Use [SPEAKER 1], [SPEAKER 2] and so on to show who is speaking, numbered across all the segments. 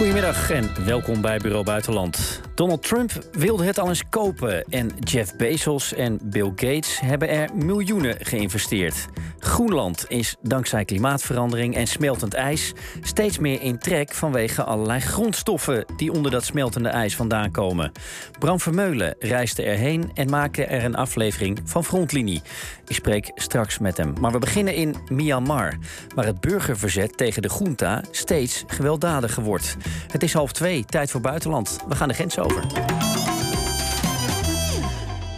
[SPEAKER 1] Goedemiddag en welkom bij Bureau Buitenland. Donald Trump wilde het al eens kopen en Jeff Bezos en Bill Gates hebben er miljoenen geïnvesteerd. Groenland is dankzij klimaatverandering en smeltend ijs steeds meer in trek vanwege allerlei grondstoffen die onder dat smeltende ijs vandaan komen. Bram Vermeulen reisde erheen en maakte er een aflevering van Frontlinie. Ik spreek straks met hem. Maar we beginnen in Myanmar, waar het burgerverzet tegen de junta steeds gewelddadiger wordt. Het is half twee, tijd voor buitenland. We gaan de grens over.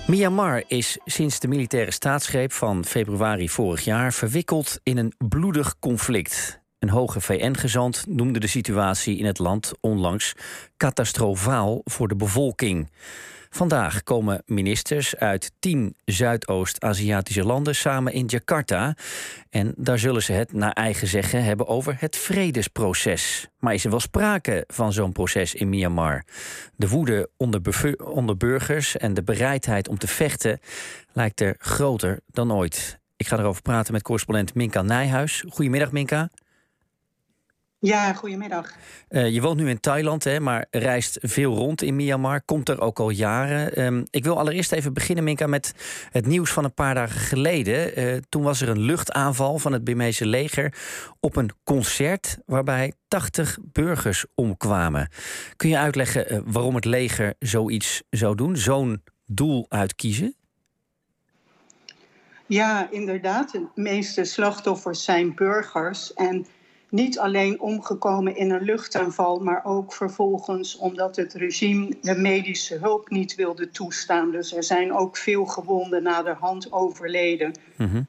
[SPEAKER 1] Myanmar is sinds de militaire staatsgreep van februari vorig jaar verwikkeld in een bloedig conflict. Een hoge VN-gezant noemde de situatie in het land onlangs catastrofaal voor de bevolking. Vandaag komen ministers uit tien Zuidoost-Aziatische landen samen in Jakarta. En daar zullen ze het naar eigen zeggen hebben over het vredesproces. Maar is er wel sprake van zo'n proces in Myanmar? De woede onder, onder burgers en de bereidheid om te vechten lijkt er groter dan ooit. Ik ga erover praten met correspondent Minka Nijhuis. Goedemiddag, Minka.
[SPEAKER 2] Ja, goedemiddag.
[SPEAKER 1] Uh, je woont nu in Thailand, hè, maar reist veel rond in Myanmar. Komt er ook al jaren. Um, ik wil allereerst even beginnen, Minka, met het nieuws van een paar dagen geleden. Uh, toen was er een luchtaanval van het Burmeese leger op een concert waarbij 80 burgers omkwamen. Kun je uitleggen uh, waarom het leger zoiets zou doen, zo'n doel uitkiezen?
[SPEAKER 2] Ja, inderdaad. De meeste slachtoffers zijn burgers. En niet alleen omgekomen in een luchtaanval, maar ook vervolgens omdat het regime de medische hulp niet wilde toestaan. Dus er zijn ook veel gewonden na de hand overleden. Mm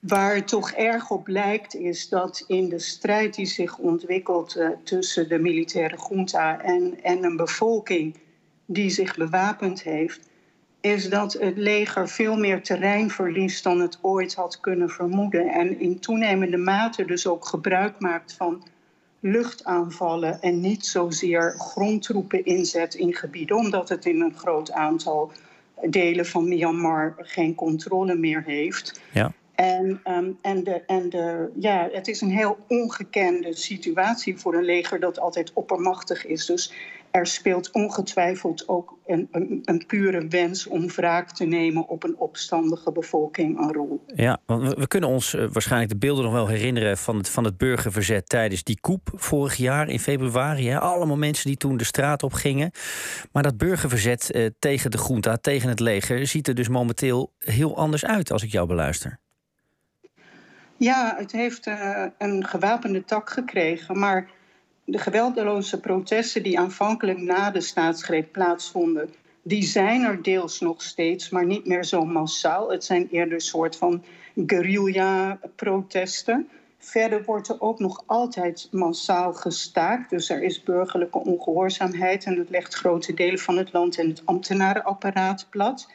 [SPEAKER 2] Waar het toch erg op lijkt is dat in de strijd die zich ontwikkelt uh, tussen de militaire junta en, en een bevolking die zich bewapend heeft, is dat het leger veel meer terrein verliest dan het ooit had kunnen vermoeden. En in toenemende mate dus ook gebruik maakt van luchtaanvallen en niet zozeer grondtroepen inzet in gebieden, omdat het in een groot aantal delen van Myanmar geen controle meer heeft. Ja. En, um, en, de, en de, ja, het is een heel ongekende situatie voor een leger dat altijd oppermachtig is. Dus er speelt ongetwijfeld ook een, een, pure wens om wraak te nemen op een opstandige bevolking een rol.
[SPEAKER 1] Ja, want we, kunnen ons uh, waarschijnlijk de beelden nog wel herinneren van het, van het burgerverzet tijdens die koep vorig jaar in februari. Hè? Allemaal mensen die toen de straat op gingen. Maar dat burgerverzet uh, tegen de junta, tegen het leger, ziet er dus momenteel heel anders uit als ik jou beluister.
[SPEAKER 2] Ja, het heeft uh, een gewapende tak gekregen, maar de geweldloze protesten die aanvankelijk na de staatsgreep plaatsvonden, die zijn er deels nog steeds, maar niet meer zo massaal. Het zijn eerder een soort van guerrilla-protesten. Verder wordt er ook nog altijd massaal gestaakt. Dus er is burgerlijke ongehoorzaamheid en dat legt grote delen van het land en het ambtenarenapparaat plat.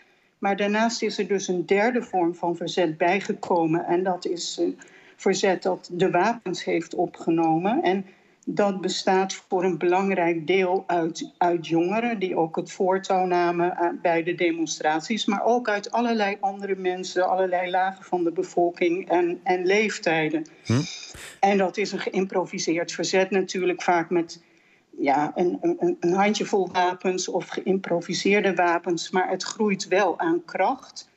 [SPEAKER 2] Maar daarnaast is er dus een derde vorm van verzet bijgekomen. En dat is een verzet dat de wapens heeft opgenomen. En dat bestaat voor een belangrijk deel uit, uit jongeren die ook het voortouw namen eh, bij de demonstraties, maar ook uit allerlei andere mensen, allerlei lagen van de bevolking en, en leeftijden. Hm? En dat is een geïmproviseerd verzet natuurlijk vaak met ja, een, een, een handjevol wapens of geïmproviseerde wapens, maar het groeit wel aan kracht.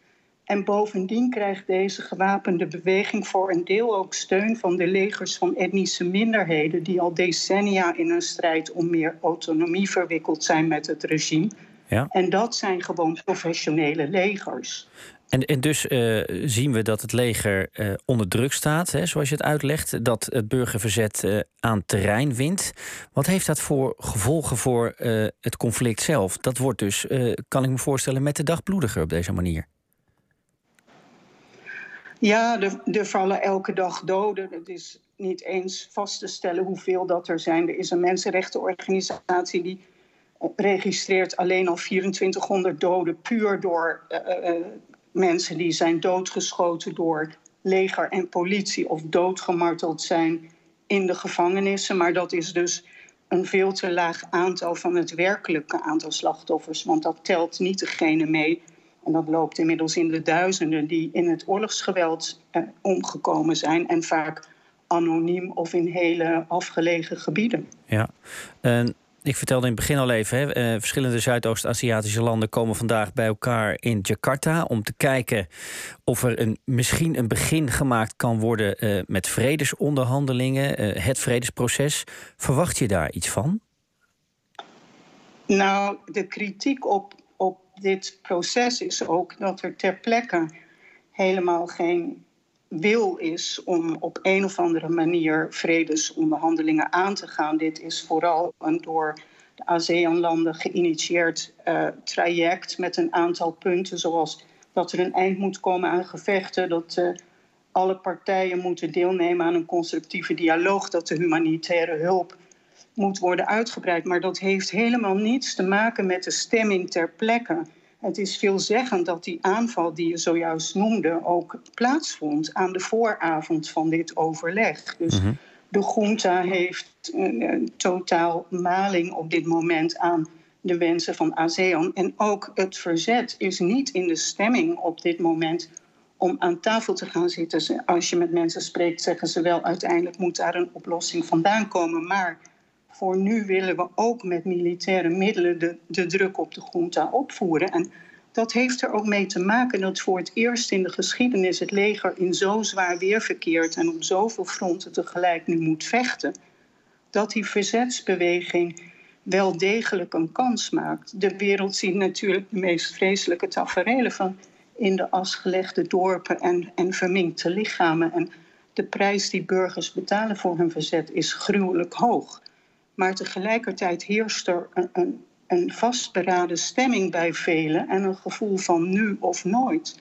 [SPEAKER 2] En bovendien krijgt deze gewapende beweging voor een deel ook steun van de legers van etnische minderheden, die al decennia in een strijd om meer autonomie verwikkeld zijn met het regime. Ja. En dat zijn gewoon professionele legers.
[SPEAKER 1] En, en dus uh, zien we dat het leger uh, onder druk staat, hè, zoals je het uitlegt, dat het burgerverzet uh, aan terrein wint. Wat heeft dat voor gevolgen voor het conflict zelf? Dat wordt dus, kan ik me voorstellen, met de dag bloediger op deze manier.
[SPEAKER 2] Ja, er, er, vallen elke dag doden. Het is niet eens vast te stellen hoeveel dat er zijn. Er is een mensenrechtenorganisatie die registreert alleen al 2400 doden puur door uh, uh, mensen die zijn doodgeschoten door leger en politie of doodgemarteld zijn in de gevangenissen. Maar dat is dus een veel te laag aantal van het werkelijke aantal slachtoffers, want dat telt niet degene mee en dat loopt inmiddels in de duizenden die in het oorlogsgeweld eh, omgekomen zijn en vaak anoniem of in hele afgelegen gebieden.
[SPEAKER 1] Ja, en ik vertelde in het begin al even, hè, eh, verschillende Zuidoost-Aziatische landen komen vandaag bij elkaar in Jakarta om te kijken of er een, misschien een begin gemaakt kan worden uh, met vredesonderhandelingen, uh, het vredesproces. Verwacht je daar iets van?
[SPEAKER 2] Nou, de kritiek op, op dit proces is ook dat er ter plekke helemaal geen wil is om op een of andere manier vredesonderhandelingen aan te gaan. Dit is vooral een door de ASEAN-landen geïnitieerd uh, traject met een aantal punten, zoals dat er een eind moet komen aan gevechten, dat uh, alle partijen moeten deelnemen aan een constructieve dialoog, dat de humanitaire hulp moet worden uitgebreid. Maar dat heeft helemaal niets te maken met de stemming ter plekke. Het is veelzeggend dat die aanval die je zojuist noemde ook plaatsvond aan de vooravond van dit overleg. Dus mhm. de junta heeft een, totaal maling op dit moment aan de wensen van ASEAN. En ook het verzet is niet in de stemming op dit moment om aan tafel te gaan zitten. Als je met mensen spreekt, zeggen ze wel uiteindelijk moet daar een oplossing vandaan komen. Maar voor nu willen we ook met militaire middelen de, de druk op de junta opvoeren. En dat heeft er ook mee te maken dat voor het eerst in de geschiedenis het leger in zo zwaar weer verkeert en op zoveel fronten tegelijk nu moet vechten, dat die verzetsbeweging wel degelijk een kans maakt. De wereld ziet natuurlijk de meest vreselijke taferelen van in de as gelegde dorpen en, en verminkte lichamen. En de prijs die burgers betalen voor hun verzet is gruwelijk hoog. Maar tegelijkertijd heerst er een, een, een vastberaden stemming bij velen en een gevoel van nu of nooit.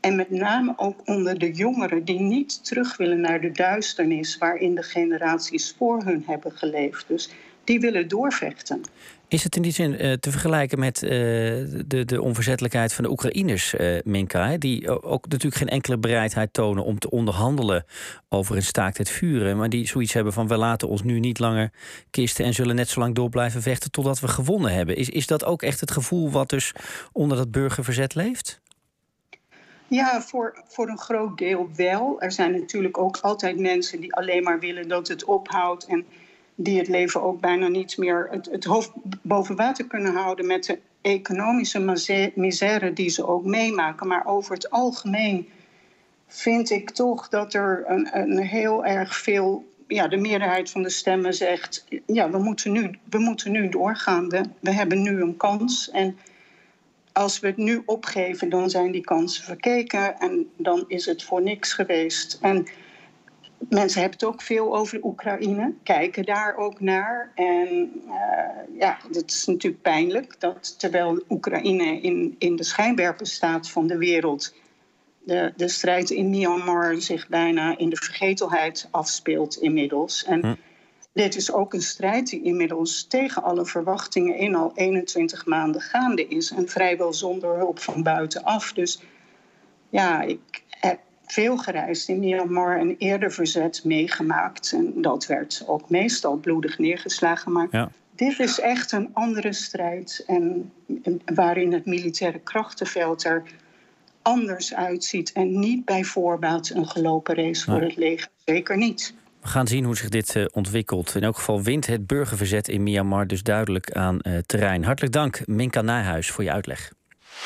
[SPEAKER 2] En met name ook onder de jongeren die niet terug willen naar de duisternis waarin de generaties voor hun hebben geleefd. Dus die willen doorvechten.
[SPEAKER 1] Is het in die zin uh, te vergelijken met uh, de, de onverzettelijkheid van de Oekraïners, uh, Minka? Die ook natuurlijk geen enkele bereidheid tonen om te onderhandelen over een staakt het vuren. Maar die zoiets hebben van we laten ons nu niet langer kisten en zullen net zo lang door blijven vechten totdat we gewonnen hebben. Is, is dat ook echt het gevoel wat dus onder dat burgerverzet leeft?
[SPEAKER 2] Ja, voor, voor een groot deel wel. Er zijn natuurlijk ook altijd mensen die alleen maar willen dat het ophoudt. En die het leven ook bijna niet meer het, het hoofd boven water kunnen houden met de economische misère die ze ook meemaken. Maar over het algemeen vind ik toch dat er een, een heel erg veel. Ja, de meerderheid van de stemmen zegt: ja, we moeten nu, we moeten nu doorgaan. We, we hebben nu een kans. En als we het nu opgeven, dan zijn die kansen verkeken en dan is het voor niks geweest. En mensen hebben het ook veel over Oekraïne, kijken daar ook naar. En uh, ja, het is natuurlijk pijnlijk dat terwijl Oekraïne in, in de schijnwerper staat van de wereld, de, de strijd in Myanmar zich bijna in de vergetelheid afspeelt inmiddels. En hm. dit is ook een strijd die inmiddels tegen alle verwachtingen in al 21 maanden gaande is en vrijwel zonder hulp van buitenaf. Dus ja, ik heb veel gereisd in Myanmar en eerder verzet meegemaakt. En dat werd ook meestal bloedig neergeslagen. Maar dit is echt een andere strijd. En, waarin het militaire krachtenveld er anders uitziet. En niet bij voorbaat een gelopen race voor het leger. Zeker niet.
[SPEAKER 1] We gaan zien hoe zich dit uh, ontwikkelt. In elk geval wint het burgerverzet in Myanmar dus duidelijk aan uh, terrein. Hartelijk dank, Minka Nijhuis, voor je uitleg.